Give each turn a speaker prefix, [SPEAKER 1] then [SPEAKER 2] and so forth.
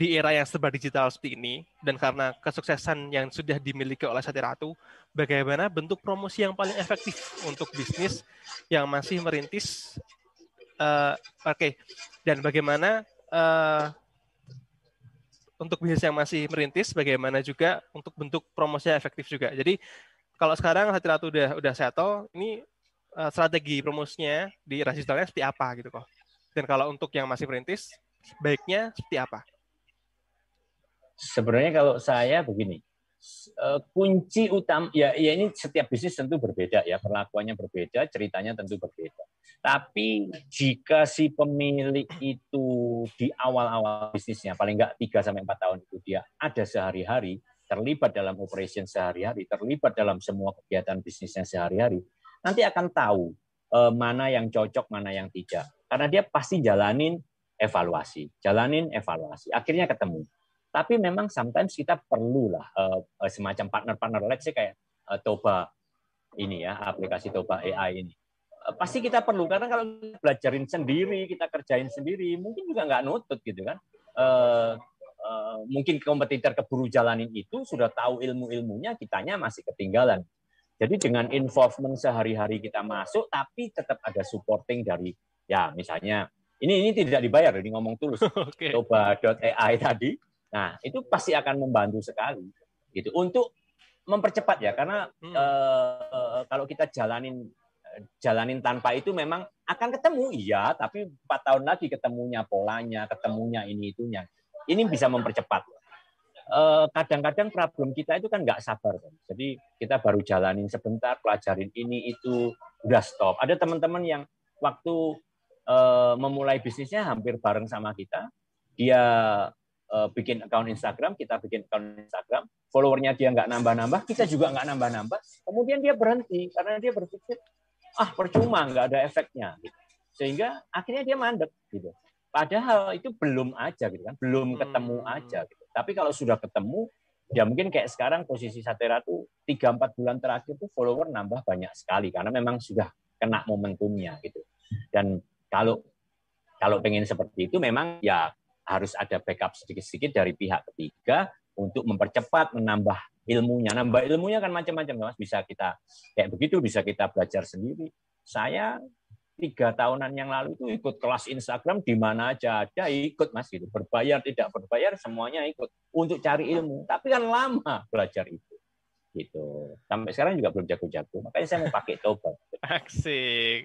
[SPEAKER 1] di era yang serba digital seperti ini dan karena kesuksesan yang sudah dimiliki oleh Sati Ratu, bagaimana bentuk promosi yang paling efektif untuk bisnis yang masih merintis? Uh, Oke, okay. dan bagaimana uh, untuk bisnis yang masih merintis, bagaimana juga untuk bentuk promosi yang efektif juga. Jadi kalau sekarang Sati Ratu udah udah settle, ini uh, strategi promosinya di digitalnya seperti apa gitu kok? Dan kalau untuk yang masih merintis, baiknya seperti apa?
[SPEAKER 2] Sebenarnya kalau saya begini, eh, kunci utama ya, ya ini setiap bisnis tentu berbeda ya perlakuannya berbeda ceritanya tentu berbeda tapi jika si pemilik itu di awal-awal bisnisnya paling nggak 3 sampai empat tahun itu dia ada sehari-hari terlibat dalam operation sehari-hari terlibat dalam semua kegiatan bisnisnya sehari-hari nanti akan tahu eh, mana yang cocok mana yang tidak karena dia pasti jalanin evaluasi jalanin evaluasi akhirnya ketemu tapi memang sometimes kita perlulah uh, semacam partner-partner, let's say kayak Toba ini ya, aplikasi Toba AI ini. Pasti kita perlu karena kalau belajarin sendiri, kita kerjain sendiri, mungkin juga nggak nutut gitu kan. Mungkin kompetitor keburu jalanin itu sudah tahu ilmu-ilmunya, kitanya masih ketinggalan. Jadi dengan involvement sehari-hari kita masuk, tapi tetap ada supporting dari ya misalnya ini ini tidak dibayar, ini ngomong tulus. okay. Toba.ai tadi Nah, itu pasti akan membantu sekali gitu untuk mempercepat ya karena hmm. uh, kalau kita jalanin jalanin tanpa itu memang akan ketemu iya tapi empat tahun lagi ketemunya polanya ketemunya ini itunya ini bisa mempercepat kadang-kadang problem kita itu kan nggak sabar kan jadi kita baru jalanin sebentar pelajarin ini itu udah stop. Ada teman-teman yang waktu uh, memulai bisnisnya hampir bareng sama kita. Dia uh, bikin account Instagram, kita bikin account Instagram, followernya dia nggak nambah-nambah, kita juga nggak nambah-nambah, kemudian dia berhenti karena dia berpikir ah percuma nggak ada efeknya, sehingga akhirnya dia mandek gitu. Padahal itu belum aja gitu kan, belum ketemu hmm. aja gitu. Tapi kalau sudah ketemu, ya mungkin kayak sekarang posisi Satera tuh tiga empat bulan terakhir tuh follower nambah banyak sekali karena memang sudah kena momentumnya gitu. Dan kalau kalau pengen seperti itu memang ya harus ada backup sedikit-sedikit dari pihak ketiga untuk mempercepat menambah ilmunya. Nambah ilmunya kan macam-macam, Mas. Bisa kita kayak begitu, bisa kita belajar sendiri. Saya tiga tahunan yang lalu itu ikut kelas Instagram di mana aja ada ikut mas gitu. Berbayar tidak berbayar semuanya ikut. Untuk cari ilmu. Tapi kan lama belajar itu gitu. Sampai sekarang juga belum jago-jago. Makanya saya mau pakai toba.
[SPEAKER 1] Asik